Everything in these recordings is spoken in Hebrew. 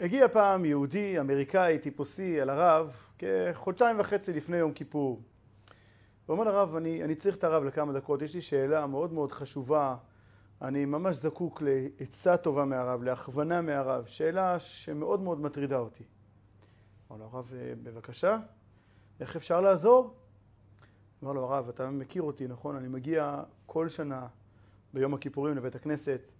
הגיע פעם יהודי אמריקאי טיפוסי אל הרב כחודשיים וחצי לפני יום כיפור. הוא אומר לרב, אני, אני צריך את הרב לכמה דקות, יש לי שאלה מאוד מאוד חשובה, אני ממש זקוק לעצה טובה מהרב, להכוונה מהרב, שאלה שמאוד מאוד מטרידה אותי. אמר לו הרב, בבקשה, איך אפשר לעזור? אמר לו הרב, אתה מכיר אותי, נכון? אני מגיע כל שנה ביום הכיפורים לבית הכנסת,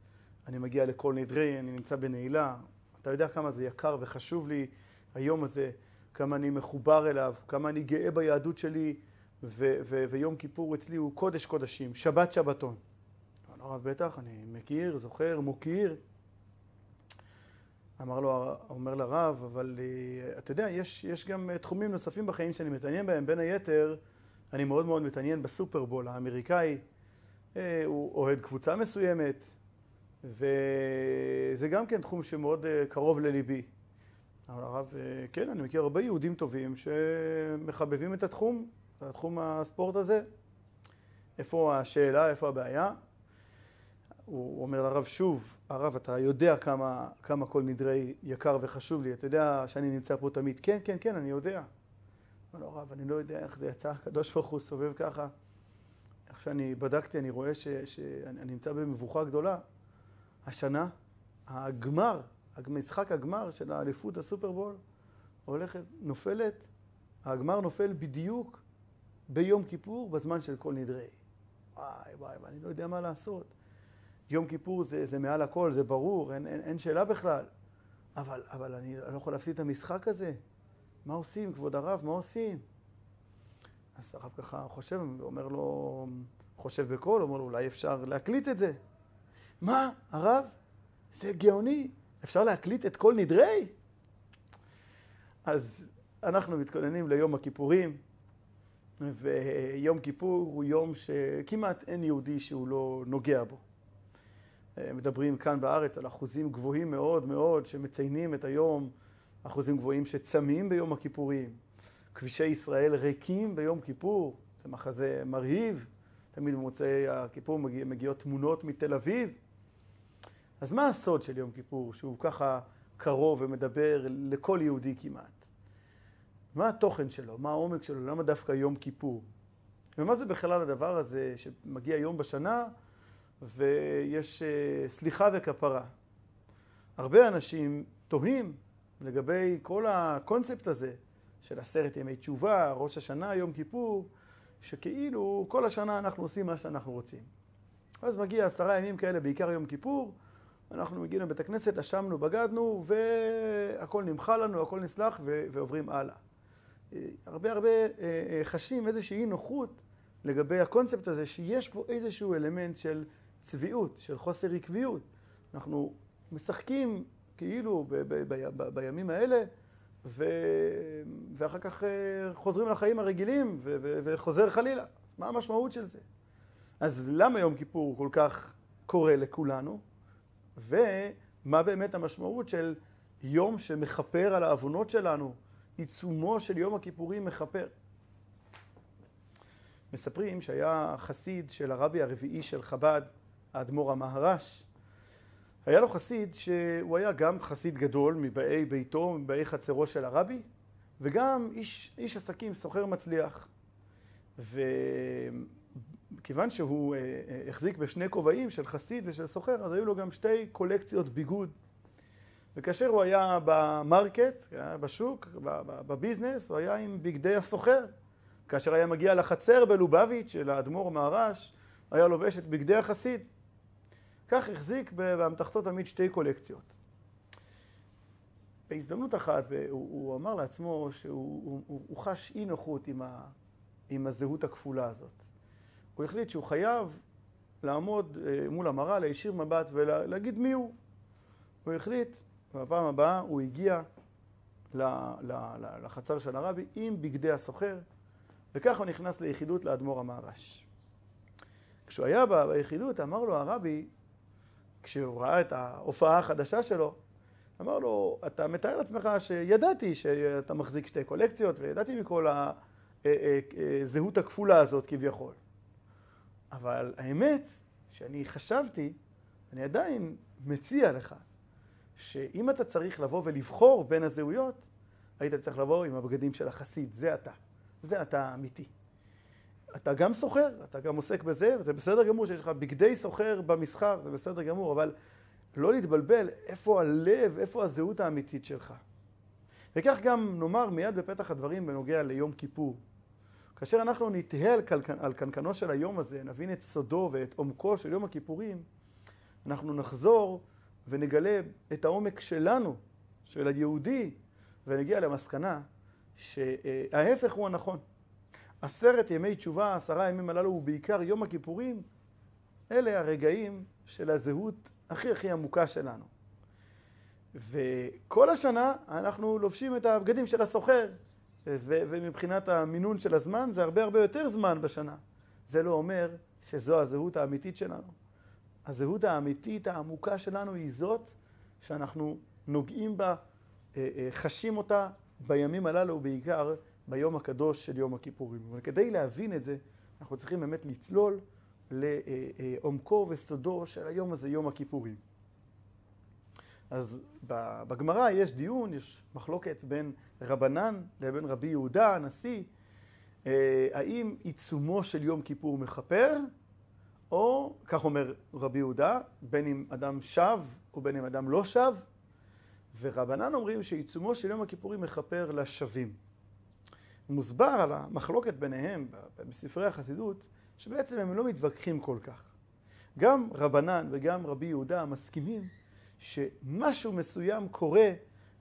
אני מגיע לכל נדרי, אני נמצא בנעילה, אתה יודע כמה זה יקר וחשוב לי היום הזה, כמה אני מחובר אליו, כמה אני גאה ביהדות שלי, ו- ו- ויום כיפור אצלי הוא קודש קודשים, שבת שבתון. אמר הרב, בטח, אני מכיר, זוכר, מוקיר. אמר לו, אומר לרב, אבל אה, אתה יודע, יש, יש גם אה, תחומים נוספים בחיים שאני מתעניין בהם, בין היתר, אני מאוד מאוד מתעניין בסופרבול האמריקאי, אה, הוא אוהד קבוצה מסוימת, וזה גם כן תחום שמאוד קרוב לליבי. אמר הרב, כן, אני מכיר הרבה יהודים טובים שמחבבים את התחום, את התחום הספורט הזה. איפה השאלה, איפה הבעיה? הוא אומר לרב שוב, הרב, אתה יודע כמה, כמה כל נדרי יקר וחשוב לי, אתה יודע שאני נמצא פה תמיד. כן, כן, כן, אני יודע. אומר לו, הרב, אני לא יודע איך זה יצא, הקדוש ברוך הוא סובב ככה. איך שאני בדקתי, אני רואה שאני נמצא במבוכה גדולה. השנה, הגמר, משחק הגמר של האליפות הסופרבול, הולכת, נופלת, הגמר נופל בדיוק ביום כיפור, בזמן של כל נדרי. וואי, וואי, ואני לא יודע מה לעשות. יום כיפור זה, זה מעל הכל, זה ברור, אין, אין, אין שאלה בכלל. אבל, אבל אני לא יכול להפסיד את המשחק הזה. מה עושים, כבוד הרב, מה עושים? אז הרב ככה חושב, אומר לו, חושב בקול, אומר לו, אולי אפשר להקליט את זה. מה, הרב? זה גאוני, אפשר להקליט את כל נדרי? אז אנחנו מתכוננים ליום הכיפורים, ויום כיפור הוא יום שכמעט אין יהודי שהוא לא נוגע בו. מדברים כאן בארץ על אחוזים גבוהים מאוד מאוד שמציינים את היום, אחוזים גבוהים שצמים ביום הכיפורים. כבישי ישראל ריקים ביום כיפור, זה מחזה מרהיב, תמיד במוצאי הכיפור מגיע, מגיעות תמונות מתל אביב. אז מה הסוד של יום כיפור, שהוא ככה קרוב ומדבר לכל יהודי כמעט? מה התוכן שלו? מה העומק שלו? למה דווקא יום כיפור? ומה זה בכלל הדבר הזה שמגיע יום בשנה ויש אה, סליחה וכפרה. הרבה אנשים תוהים לגבי כל הקונספט הזה של עשרת ימי תשובה, ראש השנה, יום כיפור, שכאילו כל השנה אנחנו עושים מה שאנחנו רוצים. אז מגיע עשרה ימים כאלה, בעיקר יום כיפור, אנחנו מגיעים לבית הכנסת, אשמנו, בגדנו, והכל נמחה לנו, הכל נסלח, ועוברים הלאה. אה, הרבה הרבה אה, חשים איזושהי אי נוחות לגבי הקונספט הזה, שיש פה איזשהו אלמנט של צביעות, של חוסר עקביות. אנחנו משחקים כאילו ב- ב- ב- בימים האלה, ו... ואחר כך אה, חוזרים לחיים הרגילים ו... ו... וחוזר חלילה. מה המשמעות של זה? אז למה יום כיפור כל כך קורה לכולנו? ומה באמת המשמעות של יום שמכפר על העוונות שלנו? עיצומו של יום הכיפורים מכפר. מספרים שהיה חסיד של הרבי הרביעי של חב"ד, האדמו"ר המהר"ש. היה לו חסיד שהוא היה גם חסיד גדול מבאי ביתו, מבאי חצרו של הרבי, וגם איש, איש עסקים, סוחר מצליח. וכיוון שהוא אה, אה, החזיק בשני כובעים של חסיד ושל סוחר, אז היו לו גם שתי קולקציות ביגוד. וכאשר הוא היה במרקט, בשוק, בביזנס, הוא היה עם בגדי הסוחר. כאשר היה מגיע לחצר בלובביץ' של האדמו"ר מהר"ש, היה לובש את בגדי החסיד. כך החזיק באמתחתו תמיד שתי קולקציות. בהזדמנות אחת הוא, הוא אמר לעצמו שהוא הוא, הוא, הוא חש אי נוחות עם, ה, עם הזהות הכפולה הזאת. הוא החליט שהוא חייב לעמוד אה, מול המראה, להישיר מבט ולהגיד מי הוא. הוא החליט, בפעם הבאה הוא הגיע לחצר של הרבי עם בגדי הסוחר, וכך הוא נכנס ליחידות לאדמו"ר המהר"ש. כשהוא היה ביחידות, אמר לו הרבי, כשהוא ראה את ההופעה החדשה שלו, אמר לו, אתה מתאר לעצמך שידעתי שאתה מחזיק שתי קולקציות, וידעתי מכל הזהות הכפולה הזאת כביכול. אבל האמת, שאני חשבתי, אני עדיין מציע לך, שאם אתה צריך לבוא ולבחור בין הזהויות, היית צריך לבוא עם הבגדים של החסיד, זה אתה. זה אתה האמיתי. אתה גם סוחר, אתה גם עוסק בזה, וזה בסדר גמור שיש לך בגדי סוחר במסחר, זה בסדר גמור, אבל לא להתבלבל איפה הלב, איפה הזהות האמיתית שלך. וכך גם נאמר מיד בפתח הדברים בנוגע ליום כיפור. כאשר אנחנו נתהה על, קלקנ... על קנקנו של היום הזה, נבין את סודו ואת עומקו של יום הכיפורים, אנחנו נחזור ונגלה את העומק שלנו, של היהודי, ונגיע למסקנה שההפך הוא הנכון. עשרת ימי תשובה, עשרה ימים הללו, ובעיקר יום הכיפורים, אלה הרגעים של הזהות הכי הכי עמוקה שלנו. וכל השנה אנחנו לובשים את הבגדים של הסוחר, ו- ומבחינת המינון של הזמן זה הרבה הרבה יותר זמן בשנה. זה לא אומר שזו הזהות האמיתית שלנו. הזהות האמיתית העמוקה שלנו היא זאת שאנחנו נוגעים בה, אה, אה, חשים אותה בימים הללו, בעיקר ביום הקדוש של יום הכיפורים. אבל כדי להבין את זה, אנחנו צריכים באמת לצלול לעומקו וסודו של היום הזה, יום הכיפורים. אז בגמרא יש דיון, יש מחלוקת בין רבנן לבין רבי יהודה הנשיא, אה, האם עיצומו של יום כיפור מכפר, או, כך אומר רבי יהודה, בין אם אדם שב או בין אם אדם לא שב, ורבנן אומרים שעיצומו של יום הכיפורים מכפר לשבים. מוסבר על המחלוקת ביניהם בספרי החסידות, שבעצם הם לא מתווכחים כל כך. גם רבנן וגם רבי יהודה מסכימים שמשהו מסוים קורה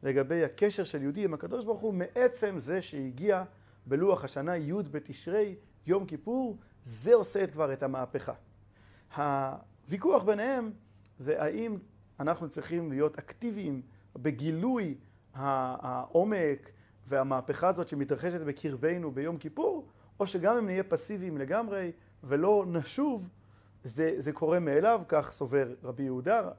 לגבי הקשר של יהודי עם הקדוש ברוך הוא מעצם זה שהגיע בלוח השנה י' בתשרי, יום כיפור, זה עושה כבר את המהפכה. הוויכוח ביניהם זה האם אנחנו צריכים להיות אקטיביים בגילוי העומק והמהפכה הזאת שמתרחשת בקרבנו ביום כיפור, או שגם אם נהיה פסיביים לגמרי ולא נשוב, זה, זה קורה מאליו, כך סובר רבי יהודה,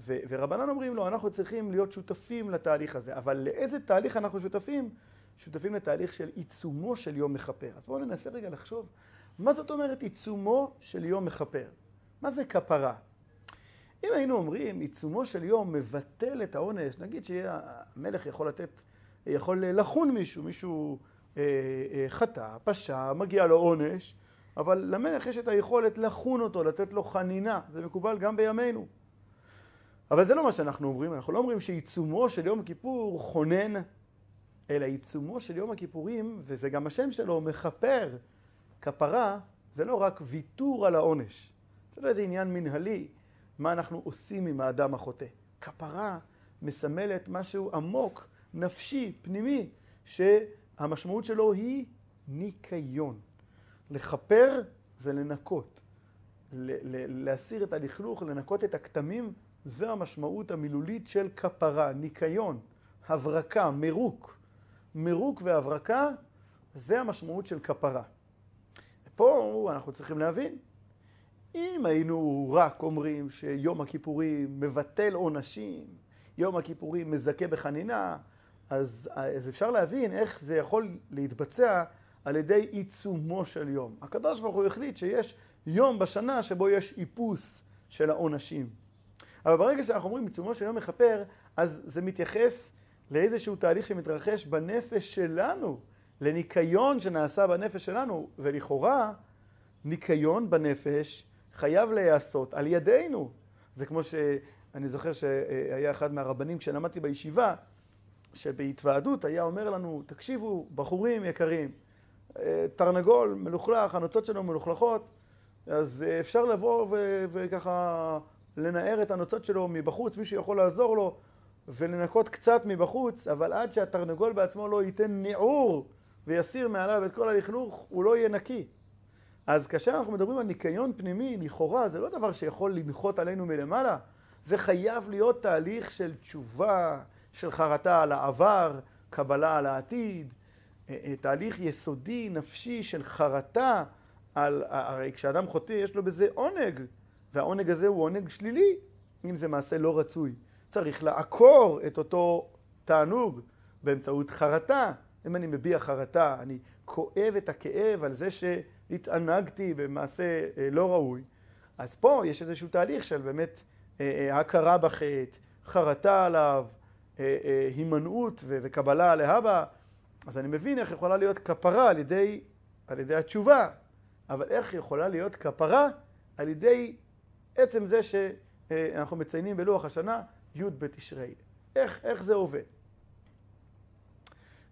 ו, ורבנן אומרים לו, אנחנו צריכים להיות שותפים לתהליך הזה, אבל לאיזה תהליך אנחנו שותפים? שותפים לתהליך של עיצומו של יום מכפר. אז בואו ננסה רגע לחשוב, מה זאת אומרת עיצומו של יום מכפר? מה זה כפרה? אם היינו אומרים, עיצומו של יום מבטל את העונש, נגיד שהמלך יכול לתת, יכול לחון מישהו, מישהו אה, אה, חטא, פשע, מגיע לו עונש, אבל למלך יש את היכולת לחון אותו, לתת לו חנינה, זה מקובל גם בימינו. אבל זה לא מה שאנחנו אומרים, אנחנו לא אומרים שעיצומו של יום כיפור חונן, אלא עיצומו של יום הכיפורים, וזה גם השם שלו, מכפר. כפרה זה לא רק ויתור על העונש, זה לא איזה עניין מנהלי, מה אנחנו עושים עם האדם החוטא. כפרה מסמלת משהו עמוק, נפשי, פנימי, שהמשמעות שלו היא ניקיון. לכפר זה לנקות, להסיר את הלכלוך, לנקות את הכתמים, זו המשמעות המילולית של כפרה, ניקיון, הברקה, מרוק. מרוק והברקה, זה המשמעות של כפרה. פה אנחנו צריכים להבין, אם היינו רק אומרים שיום הכיפורים מבטל עונשים, יום הכיפורים מזכה בחנינה, אז, אז אפשר להבין איך זה יכול להתבצע על ידי עיצומו של יום. הקדוש ברוך הוא החליט שיש יום בשנה שבו יש איפוס של העונשים. אבל ברגע שאנחנו אומרים עיצומו של יום מכפר, אז זה מתייחס לאיזשהו תהליך שמתרחש בנפש שלנו, לניקיון שנעשה בנפש שלנו, ולכאורה ניקיון בנפש חייב להיעשות על ידינו. זה כמו שאני זוכר שהיה אחד מהרבנים כשלמדתי בישיבה, שבהתוועדות היה אומר לנו, תקשיבו, בחורים יקרים, תרנגול מלוכלך, הנוצות שלו מלוכלכות, אז אפשר לבוא ו- וככה לנער את הנוצות שלו מבחוץ, מישהו יכול לעזור לו ולנקות קצת מבחוץ, אבל עד שהתרנגול בעצמו לא ייתן ניעור ויסיר מעליו את כל הלכלוך, הוא לא יהיה נקי. אז כאשר אנחנו מדברים על ניקיון פנימי, לכאורה, זה לא דבר שיכול לנחות עלינו מלמעלה, זה חייב להיות תהליך של תשובה, של חרטה על העבר, קבלה על העתיד, אה, אה, תהליך יסודי, נפשי, של חרטה על... הרי כשאדם חוטא יש לו בזה עונג, והעונג הזה הוא עונג שלילי, אם זה מעשה לא רצוי. צריך לעקור את אותו תענוג באמצעות חרטה. אם אני מביע חרטה, אני כואב את הכאב על זה שהתענגתי במעשה אה, לא ראוי, אז פה יש איזשהו תהליך של באמת הכרה בחטא, חרטה עליו, הימנעות וקבלה להבא, אז אני מבין איך יכולה להיות כפרה על ידי, על ידי התשובה, אבל איך יכולה להיות כפרה על ידי עצם זה שאנחנו מציינים בלוח השנה י' בתשרי. איך, איך זה עובד?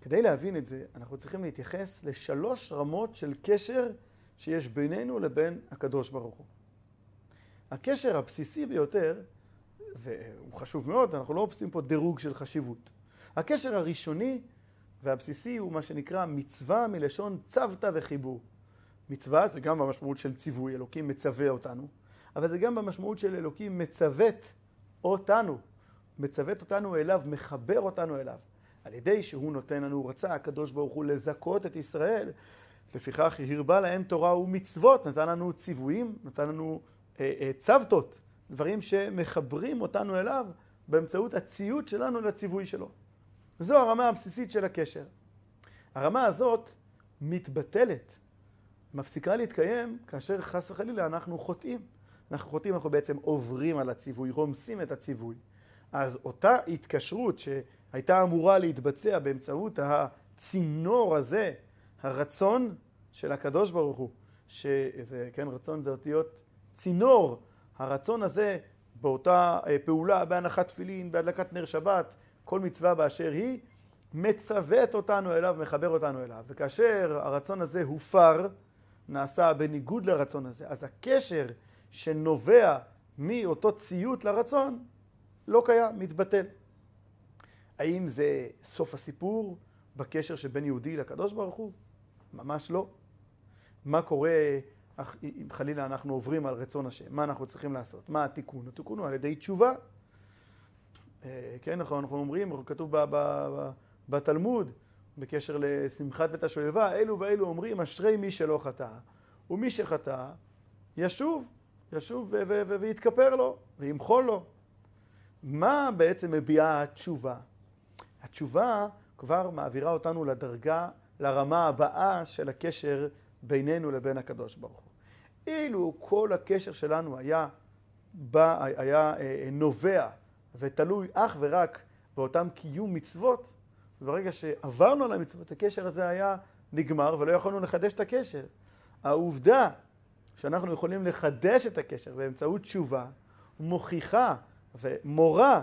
כדי להבין את זה, אנחנו צריכים להתייחס לשלוש רמות של קשר שיש בינינו לבין הקדוש ברוך הוא. הקשר הבסיסי ביותר, והוא חשוב מאוד, אנחנו לא עושים פה דירוג של חשיבות. הקשר הראשוני והבסיסי הוא מה שנקרא מצווה מלשון צוותא וחיבור. מצווה זה גם במשמעות של ציווי, אלוקים מצווה אותנו, אבל זה גם במשמעות של אלוקים מצוות אותנו, מצוות אותנו אליו, מחבר אותנו אליו. על ידי שהוא נותן לנו, רצה הקדוש ברוך הוא לזכות את ישראל, לפיכך הרבה להם תורה ומצוות, נתן לנו ציוויים, נתן לנו אה, אה, צוותות, דברים שמחברים אותנו אליו באמצעות הציות שלנו לציווי שלו. זו הרמה הבסיסית של הקשר. הרמה הזאת מתבטלת, מפסיקה להתקיים כאשר חס וחלילה אנחנו חוטאים. אנחנו חוטאים, אנחנו בעצם עוברים על הציווי, רומסים את הציווי. אז אותה התקשרות שהייתה אמורה להתבצע באמצעות הצינור הזה, הרצון של הקדוש ברוך הוא, שזה, כן, רצון זה אותיות צינור, הרצון הזה באותה אה, פעולה, בהנחת תפילין, בהדלקת נר שבת, כל מצווה באשר היא, מצוות אותנו אליו, מחבר אותנו אליו. וכאשר הרצון הזה הופר, נעשה בניגוד לרצון הזה, אז הקשר שנובע מאותו ציות לרצון, לא קיים, מתבטל. האם זה סוף הסיפור בקשר שבין יהודי לקדוש ברוך הוא? ממש לא. מה קורה אם חלילה אנחנו עוברים על רצון השם? מה אנחנו צריכים לעשות? מה התיקון? התיקון הוא על ידי תשובה. אה, כן, נכון, אנחנו אומרים, כתוב בתלמוד, בקשר לשמחת בית השואבה, אלו ואלו אומרים, אשרי מי שלא חטא, ומי שחטא, ישוב, ישוב ויתכפר לו, וימחול לו. מה בעצם מביעה התשובה? התשובה כבר מעבירה אותנו לדרגה, לרמה הבאה של הקשר בינינו לבין הקדוש ברוך הוא. אילו כל הקשר שלנו היה, בא, היה אה, נובע ותלוי אך ורק באותם קיום מצוות, ברגע שעברנו על המצוות, הקשר הזה היה נגמר ולא יכולנו לחדש את הקשר. העובדה שאנחנו יכולים לחדש את הקשר באמצעות תשובה, מוכיחה ומורה,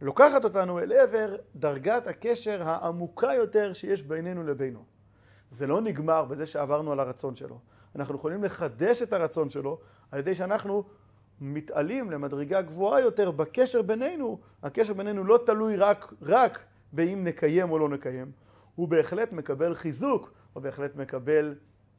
לוקחת אותנו אל עבר דרגת הקשר העמוקה יותר שיש בינינו לבינו. זה לא נגמר בזה שעברנו על הרצון שלו. אנחנו יכולים לחדש את הרצון שלו על ידי שאנחנו מתעלים למדרגה גבוהה יותר בקשר בינינו. הקשר בינינו לא תלוי רק, רק באם נקיים או לא נקיים. הוא בהחלט מקבל חיזוק, הוא בהחלט מקבל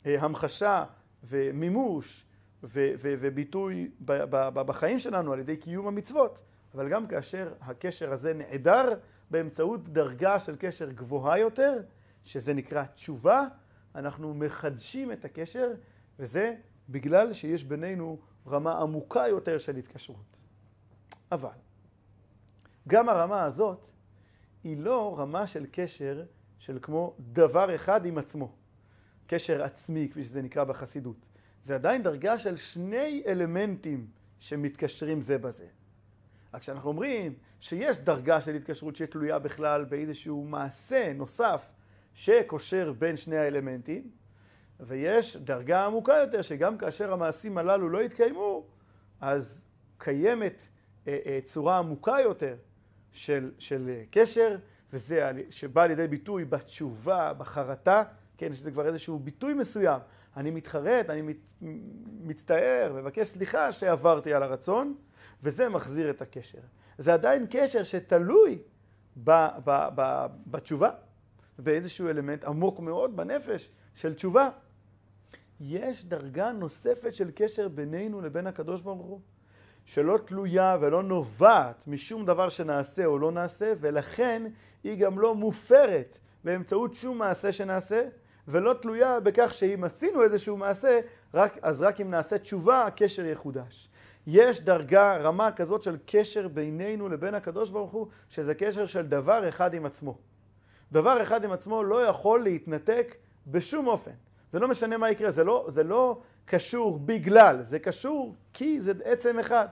אה, המחשה ומימוש ו- ו- וביטוי ב- ב- בחיים שלנו על ידי קיום המצוות. אבל גם כאשר הקשר הזה נעדר באמצעות דרגה של קשר גבוהה יותר, שזה נקרא תשובה, אנחנו מחדשים את הקשר, וזה בגלל שיש בינינו רמה עמוקה יותר של התקשרות. אבל גם הרמה הזאת היא לא רמה של קשר של כמו דבר אחד עם עצמו. קשר עצמי, כפי שזה נקרא בחסידות. זה עדיין דרגה של שני אלמנטים שמתקשרים זה בזה. רק כשאנחנו אומרים שיש דרגה של התקשרות שתלויה בכלל באיזשהו מעשה נוסף שקושר בין שני האלמנטים, ויש דרגה עמוקה יותר שגם כאשר המעשים הללו לא יתקיימו, אז קיימת אה, אה, צורה עמוקה יותר של, של אה, קשר, וזה שבא לידי ביטוי בתשובה, בחרטה, כן, שזה כבר איזשהו ביטוי מסוים. אני מתחרט, אני מת, מצטער, מבקש סליחה שעברתי על הרצון, וזה מחזיר את הקשר. זה עדיין קשר שתלוי ב, ב, ב, בתשובה, באיזשהו אלמנט עמוק מאוד בנפש של תשובה. יש דרגה נוספת של קשר בינינו לבין הקדוש ברוך הוא, שלא תלויה ולא נובעת משום דבר שנעשה או לא נעשה, ולכן היא גם לא מופרת באמצעות שום מעשה שנעשה, ולא תלויה בכך שאם עשינו איזשהו מעשה, רק, אז רק אם נעשה תשובה, הקשר יחודש. יש דרגה, רמה כזאת של קשר בינינו לבין הקדוש ברוך הוא, שזה קשר של דבר אחד עם עצמו. דבר אחד עם עצמו לא יכול להתנתק בשום אופן. זה לא משנה מה יקרה, זה לא, זה לא קשור בגלל, זה קשור כי זה עצם אחד.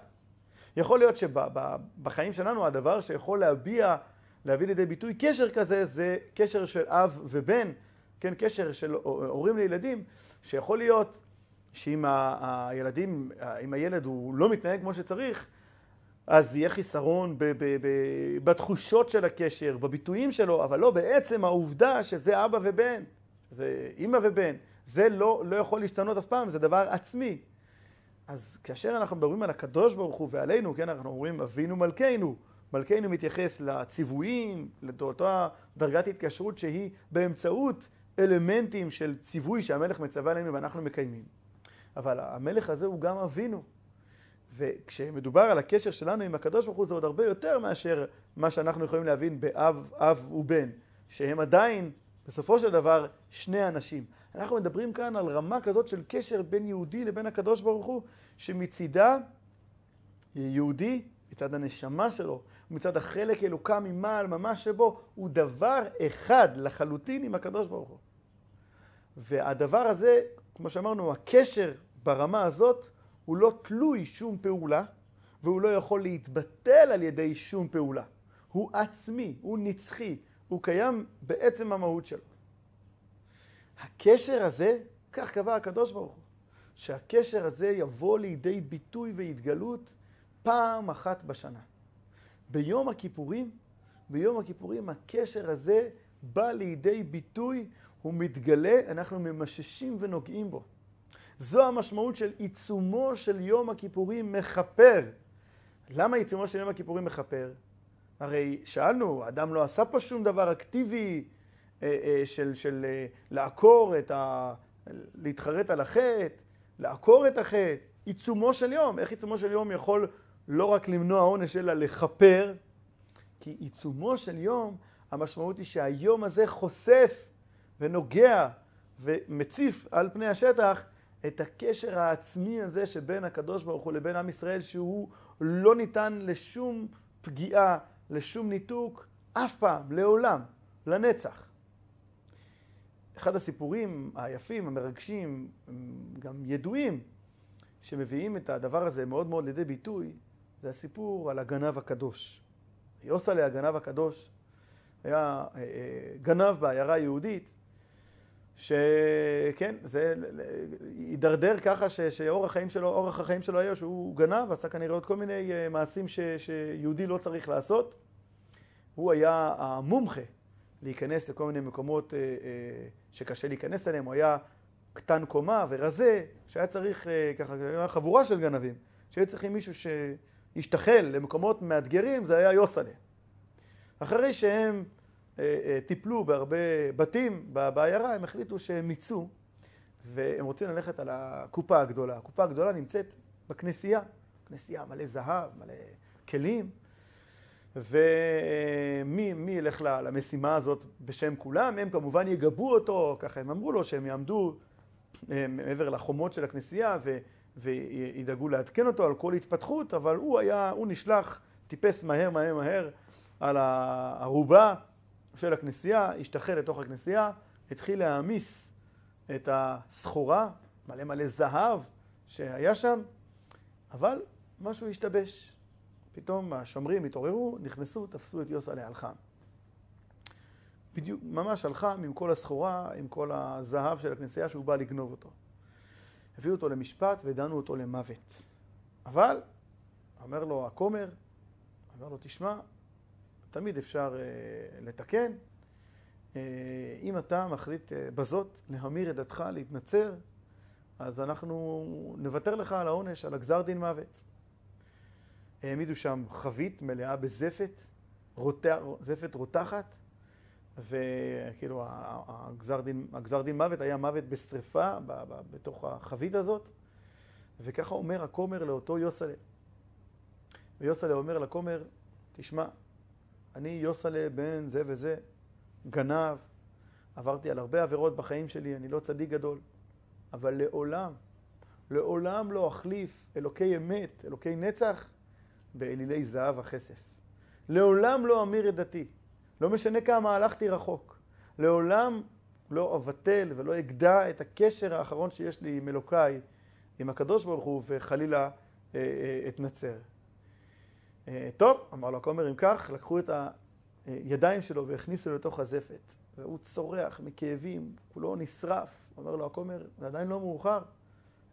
יכול להיות שבחיים שלנו הדבר שיכול להביע, להביא לידי ביטוי קשר כזה, זה קשר של אב ובן, כן, קשר של הורים לילדים, שיכול להיות שאם הילדים, אם הילד הוא לא מתנהג כמו שצריך, אז יהיה חיסרון ב- ב- ב- בתחושות של הקשר, בביטויים שלו, אבל לא בעצם העובדה שזה אבא ובן, זה אימא ובן. זה לא, לא יכול להשתנות אף פעם, זה דבר עצמי. אז כאשר אנחנו מדברים על הקדוש ברוך הוא ועלינו, כן, אנחנו אומרים אבינו מלכנו. מלכנו מתייחס לציוויים, לאותה דרגת התקשרות שהיא באמצעות אלמנטים של ציווי שהמלך מצווה עלינו ואנחנו מקיימים. אבל המלך הזה הוא גם אבינו. וכשמדובר על הקשר שלנו עם הקדוש ברוך הוא זה עוד הרבה יותר מאשר מה שאנחנו יכולים להבין באב, אב ובן, שהם עדיין בסופו של דבר שני אנשים. אנחנו מדברים כאן על רמה כזאת של קשר בין יהודי לבין הקדוש ברוך הוא, שמצידה יהודי, מצד הנשמה שלו, מצד החלק אלוקה ממעל ממש שבו, הוא דבר אחד לחלוטין עם הקדוש ברוך הוא. והדבר הזה, כמו שאמרנו, הקשר ברמה הזאת הוא לא תלוי שום פעולה, והוא לא יכול להתבטל על ידי שום פעולה. הוא עצמי, הוא נצחי, הוא קיים בעצם המהות שלו. הקשר הזה, כך קבע הקדוש ברוך הוא, שהקשר הזה יבוא לידי ביטוי והתגלות פעם אחת בשנה. ביום הכיפורים, ביום הכיפורים הקשר הזה בא לידי ביטוי, הוא מתגלה, אנחנו ממששים ונוגעים בו. זו המשמעות של עיצומו של יום הכיפורים מכפר. למה עיצומו של יום הכיפורים מכפר? הרי שאלנו, אדם לא עשה פה שום דבר אקטיבי אה, אה, של, של אה, לעקור את ה... להתחרט על החטא, לעקור את החטא. עיצומו של יום, איך עיצומו של יום יכול לא רק למנוע עונש אלא לכפר? כי עיצומו של יום, המשמעות היא שהיום הזה חושף ונוגע ומציף על פני השטח את הקשר העצמי הזה שבין הקדוש ברוך הוא לבין עם ישראל, שהוא לא ניתן לשום פגיעה, לשום ניתוק, אף פעם, לעולם, לנצח. אחד הסיפורים היפים, המרגשים, גם ידועים, שמביאים את הדבר הזה מאוד מאוד לידי ביטוי, זה הסיפור על הגנב הקדוש. יוסלה הגנב הקדוש היה אה, אה, גנב בעיירה יהודית, שכן, זה הידרדר ככה ש, שאורח החיים שלו, אורח החיים שלו היה שהוא גנב, עשה כנראה עוד כל מיני אה, מעשים ש, שיהודי לא צריך לעשות. הוא היה המומחה להיכנס לכל מיני מקומות שקשה להיכנס אליהם, הוא היה קטן קומה ורזה, שהיה צריך ככה, חבורה של גנבים, שהיו צריכים מישהו שישתחל למקומות מאתגרים, זה היה יוסלה. אחרי שהם אה, אה, טיפלו בהרבה בתים בעיירה, הם החליטו שהם מיצו והם רוצים ללכת על הקופה הגדולה. הקופה הגדולה נמצאת בכנסייה, כנסייה מלא זהב, מלא כלים, ומי ילך למשימה הזאת בשם כולם? הם כמובן יגבו אותו, ככה הם אמרו לו שהם יעמדו אה, מעבר לחומות של הכנסייה וידאגו לעדכן אותו על כל התפתחות, אבל הוא היה, הוא נשלח, טיפס מהר מהר מהר על הערובה של הכנסייה, השתחל לתוך הכנסייה, התחיל להעמיס את הסחורה, מלא מלא זהב שהיה שם, אבל משהו השתבש. פתאום השומרים התעוררו, נכנסו, תפסו את יוסלה על חם. בדיוק, ממש חם עם כל הסחורה, עם כל הזהב של הכנסייה שהוא בא לגנוב אותו. הביאו אותו למשפט ודנו אותו למוות. אבל, אומר לו הכומר, אומר לו, תשמע, תמיד אפשר uh, לתקן. Uh, אם אתה מחליט uh, בזאת להמיר את דתך, להתנצר, אז אנחנו נוותר לך על העונש, על הגזר דין מוות. העמידו שם חבית מלאה בזפת, רות... זפת רותחת, וכאילו הגזר דין, הגזר דין מוות היה מוות בשריפה בתוך החבית הזאת, וככה אומר הכומר לאותו יוסלה. ויוסלה אומר לכומר, תשמע, אני יוסלה בן זה וזה, גנב, עברתי על הרבה עבירות בחיים שלי, אני לא צדיק גדול, אבל לעולם, לעולם לא אחליף אלוקי אמת, אלוקי נצח, באלילי זהב וכסף. לעולם לא אמיר את דתי, לא משנה כמה הלכתי רחוק. לעולם לא אבטל ולא אגדע את הקשר האחרון שיש לי עם אלוקיי, עם הקדוש ברוך הוא, וחלילה אה, אה, אתנצר. טוב, אמר לו הכומר, אם כך, לקחו את הידיים שלו והכניסו לתוך הזפת. והוא צורח מכאבים, כולו נשרף. אומר לו הכומר, זה עדיין לא מאוחר,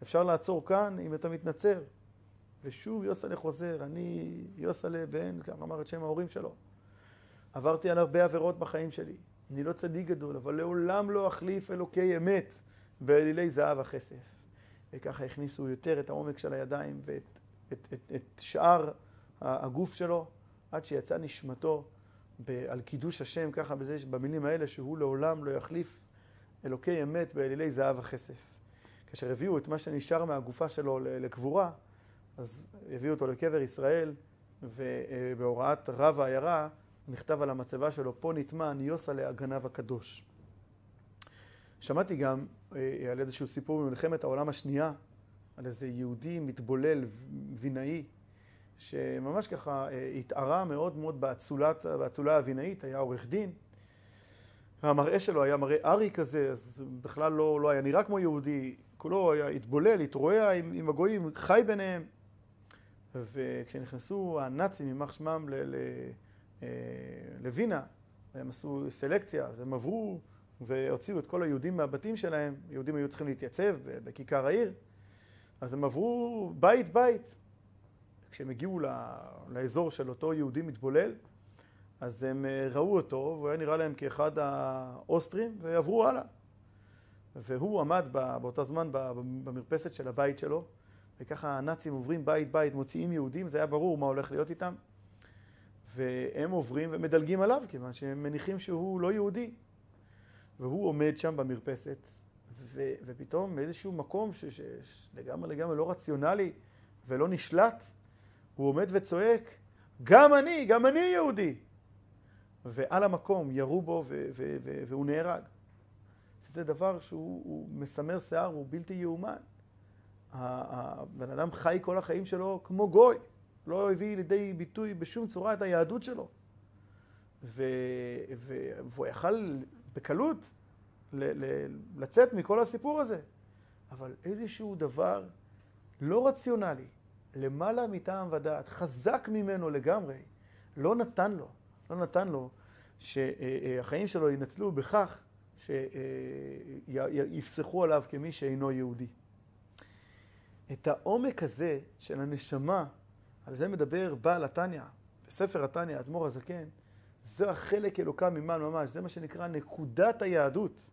אפשר לעצור כאן אם אתה מתנצר. ושוב יוסלה חוזר, אני יוסלה בן, כך אמר את שם ההורים שלו. עברתי על הרבה עבירות בחיים שלי. אני לא צדיק גדול, אבל לעולם לא אחליף אלוקי אמת באלילי זהב וכסף. וככה הכניסו יותר את העומק של הידיים ואת את, את, את שאר הגוף שלו, עד שיצא נשמתו על קידוש השם, ככה בזה, במילים האלה, שהוא לעולם לא יחליף אלוקי אמת באלילי זהב וכסף. כאשר הביאו את מה שנשאר מהגופה שלו לקבורה, אז הביאו אותו לקבר ישראל, ובהוראת רב העיירה נכתב על המצבה שלו, פה נטמע ניוסה הגנב הקדוש. שמעתי גם אה, על איזשהו סיפור ממלחמת העולם השנייה, על איזה יהודי מתבולל, וינאי, שממש ככה אה, התערה מאוד מאוד באצולת, באצולה הווינאית, היה עורך דין. והמראה שלו היה מראה ארי כזה, אז בכלל לא, לא היה נראה כמו יהודי, כולו היה התבולל, התרועע עם, עם הגויים, חי ביניהם. וכשנכנסו הנאצים, יימח שמם, אה, לווינה, הם עשו סלקציה, אז הם עברו והוציאו את כל היהודים מהבתים שלהם, יהודים היו צריכים להתייצב בכיכר העיר, אז הם עברו בית בית. כשהם הגיעו לאזור של אותו יהודי מתבולל, אז הם אה, ראו אותו, והוא היה נראה להם כאחד האוסטרים, ועברו הלאה. והוא עמד באותו זמן במרפסת של הבית שלו, וככה הנאצים עוברים בית בית, מוציאים יהודים, זה היה ברור מה הולך להיות איתם. והם עוברים ומדלגים עליו, כיוון שהם מניחים שהוא לא יהודי. והוא עומד שם במרפסת, ו- ופתאום באיזשהו מקום שלגמרי לגמרי לא רציונלי ולא נשלט, הוא עומד וצועק, גם אני, גם אני יהודי. ועל המקום ירו בו ו- ו- ו- והוא נהרג. שזה דבר שהוא מסמר שיער, הוא בלתי יאומן. הבן אדם חי כל החיים שלו כמו גוי. לא הביא לידי ביטוי בשום צורה את היהדות שלו. ו... ו... והוא יכל בקלות ל... ל... לצאת מכל הסיפור הזה. אבל איזשהו דבר לא רציונלי, למעלה מטעם ודעת, חזק ממנו לגמרי, לא נתן לו, לא נתן לו שהחיים שלו ינצלו בכך שיפסחו עליו כמי שאינו יהודי. את העומק הזה של הנשמה על זה מדבר בעל התניא, בספר התניא, האדמו"ר הזקן, זה החלק אלוקה ממעל ממש, זה מה שנקרא נקודת היהדות.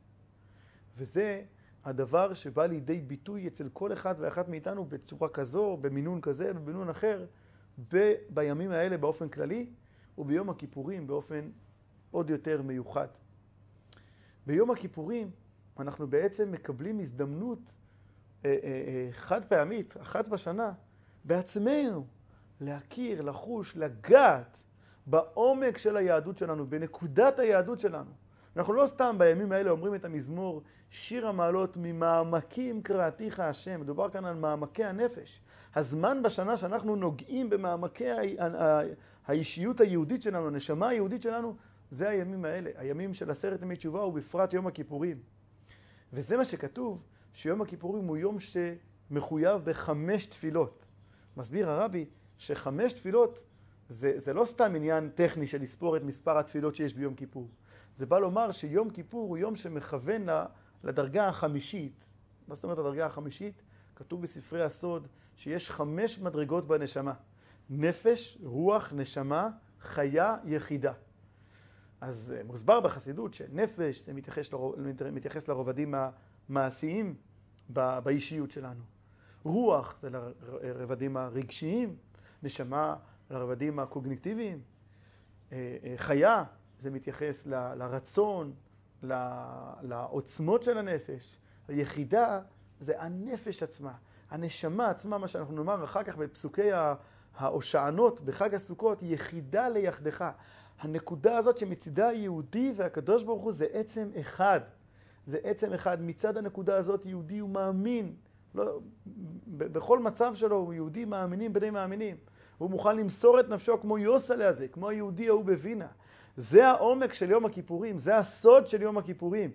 וזה הדבר שבא לידי ביטוי אצל כל אחד ואחת מאיתנו בצורה כזו, במינון כזה, במינון אחר, ב- בימים האלה באופן כללי, וביום הכיפורים באופן עוד יותר מיוחד. ביום הכיפורים אנחנו בעצם מקבלים הזדמנות אה, אה, אה, חד פעמית, אחת בשנה, בעצמנו, להכיר, לחוש, לגעת בעומק של היהדות שלנו, בנקודת היהדות שלנו. אנחנו לא סתם בימים האלה אומרים את המזמור שיר המעלות ממעמקים קראתיך השם. מדובר כאן על מעמקי הנפש. הזמן בשנה שאנחנו נוגעים במעמקי האישיות היהודית שלנו, הנשמה היהודית שלנו, זה הימים האלה, הימים של עשרת ימי תשובה ובפרט יום הכיפורים. וזה מה שכתוב, שיום הכיפורים הוא יום שמחויב בחמש תפילות. מסביר הרבי שחמש תפילות זה, זה לא סתם עניין טכני של לספור את מספר התפילות שיש ביום כיפור. זה בא לומר שיום כיפור הוא יום שמכוון לדרגה החמישית. מה זאת אומרת הדרגה החמישית? כתוב בספרי הסוד שיש חמש מדרגות בנשמה. נפש, רוח, נשמה, חיה, יחידה. אז אה, מוסבר בחסידות שנפש זה מתייחס, לרוב, מתייחס לרובדים המעשיים באישיות שלנו. רוח זה לרבדים הרגשיים, נשמה לרבדים הקוגניטיביים. אה, אה, חיה, זה מתייחס ל, לרצון, ל, לעוצמות של הנפש. היחידה זה הנפש עצמה, הנשמה עצמה, מה שאנחנו נאמר אחר כך בפסוקי ההושענות בחג הסוכות, יחידה ליחדך. הנקודה הזאת שמצידה היהודי והקדוש ברוך הוא זה עצם אחד. זה עצם אחד. מצד הנקודה הזאת יהודי הוא מאמין. לא, בכל מצב שלו הוא יהודי מאמינים בני מאמינים. הוא מוכן למסור את נפשו כמו יוסלה הזה, כמו היהודי ההוא בווינה. זה העומק של יום הכיפורים, זה הסוד של יום הכיפורים.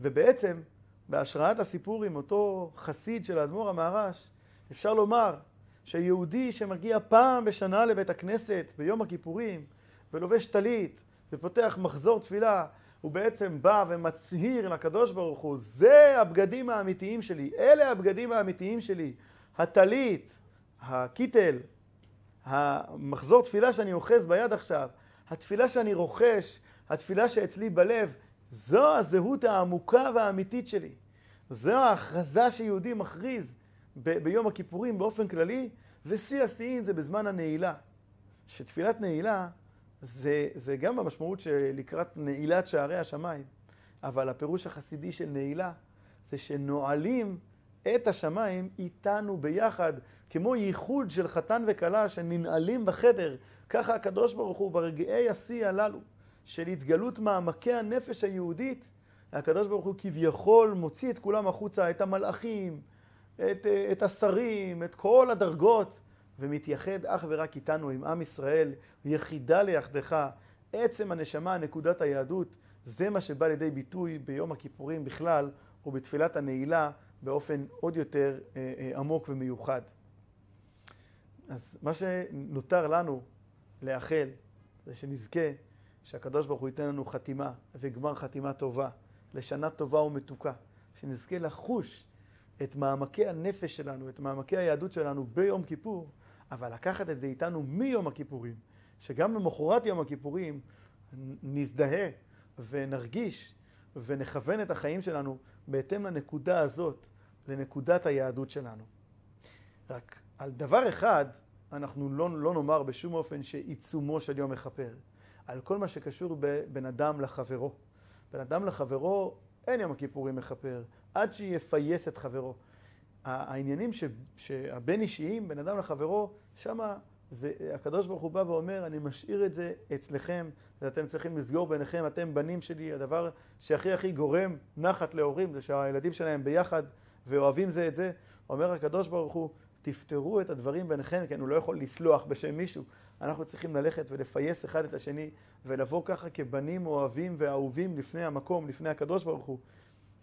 ובעצם, בהשראת הסיפור עם אותו חסיד של האדמו"ר המהר"ש, אפשר לומר שיהודי שמגיע פעם בשנה לבית הכנסת ביום הכיפורים ולובש טלית ופותח מחזור תפילה, הוא בעצם בא ומצהיר לקדוש ברוך הוא, זה הבגדים האמיתיים שלי, אלה הבגדים האמיתיים שלי, הטלית, הקיטל, המחזור תפילה שאני אוחז ביד עכשיו, התפילה שאני רוכש, התפילה שאצלי בלב, זו הזהות העמוקה והאמיתית שלי. זו ההכרזה שיהודי מכריז ב- ביום הכיפורים באופן כללי, ושיא השיאים זה בזמן הנעילה. שתפילת נעילה זה, זה גם המשמעות שלקראת נעילת שערי השמיים, אבל הפירוש החסידי של נעילה זה שנועלים את השמיים איתנו ביחד, כמו ייחוד של חתן וכלה שננעלים בחדר, ככה הקדוש ברוך הוא ברגעי השיא הללו של התגלות מעמקי הנפש היהודית, הקדוש ברוך הוא כביכול מוציא את כולם החוצה, את המלאכים, את, את השרים, את כל הדרגות, ומתייחד אך ורק איתנו, עם עם ישראל, יחידה ליחדך, עצם הנשמה, נקודת היהדות, זה מה שבא לידי ביטוי ביום הכיפורים בכלל, ובתפילת הנעילה באופן עוד יותר אה, אה, עמוק ומיוחד. אז מה שנותר לנו לאחל, זה שנזכה שהקדוש ברוך הוא ייתן לנו חתימה וגמר חתימה טובה, לשנה טובה ומתוקה, שנזכה לחוש את מעמקי הנפש שלנו, את מעמקי היהדות שלנו ביום כיפור, אבל לקחת את זה איתנו מיום הכיפורים, שגם למחרת יום הכיפורים נזדהה ונרגיש ונכוון את החיים שלנו בהתאם לנקודה הזאת, לנקודת היהדות שלנו. רק על דבר אחד אנחנו לא, לא נאמר בשום אופן שעיצומו של יום מכפר, על כל מה שקשור בין אדם לחברו. בין אדם לחברו אין יום הכיפורים מכפר, עד שיפייס את חברו. העניינים ש, שהבין אישיים, בין אדם לחברו, שמה זה, הקדוש ברוך הוא בא ואומר, אני משאיר את זה אצלכם, ואתם צריכים לסגור ביניכם, אתם בנים שלי, הדבר שהכי הכי גורם נחת להורים זה שהילדים שלהם ביחד ואוהבים זה את זה. אומר הקדוש ברוך הוא, תפתרו את הדברים ביניכם, כן, הוא לא יכול לסלוח בשם מישהו. אנחנו צריכים ללכת ולפייס אחד את השני, ולבוא ככה כבנים אוהבים ואהובים לפני המקום, לפני הקדוש ברוך הוא,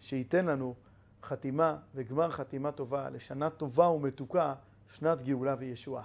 שייתן לנו חתימה וגמר חתימה טובה לשנה טובה ומתוקה, שנת גאולה וישועה.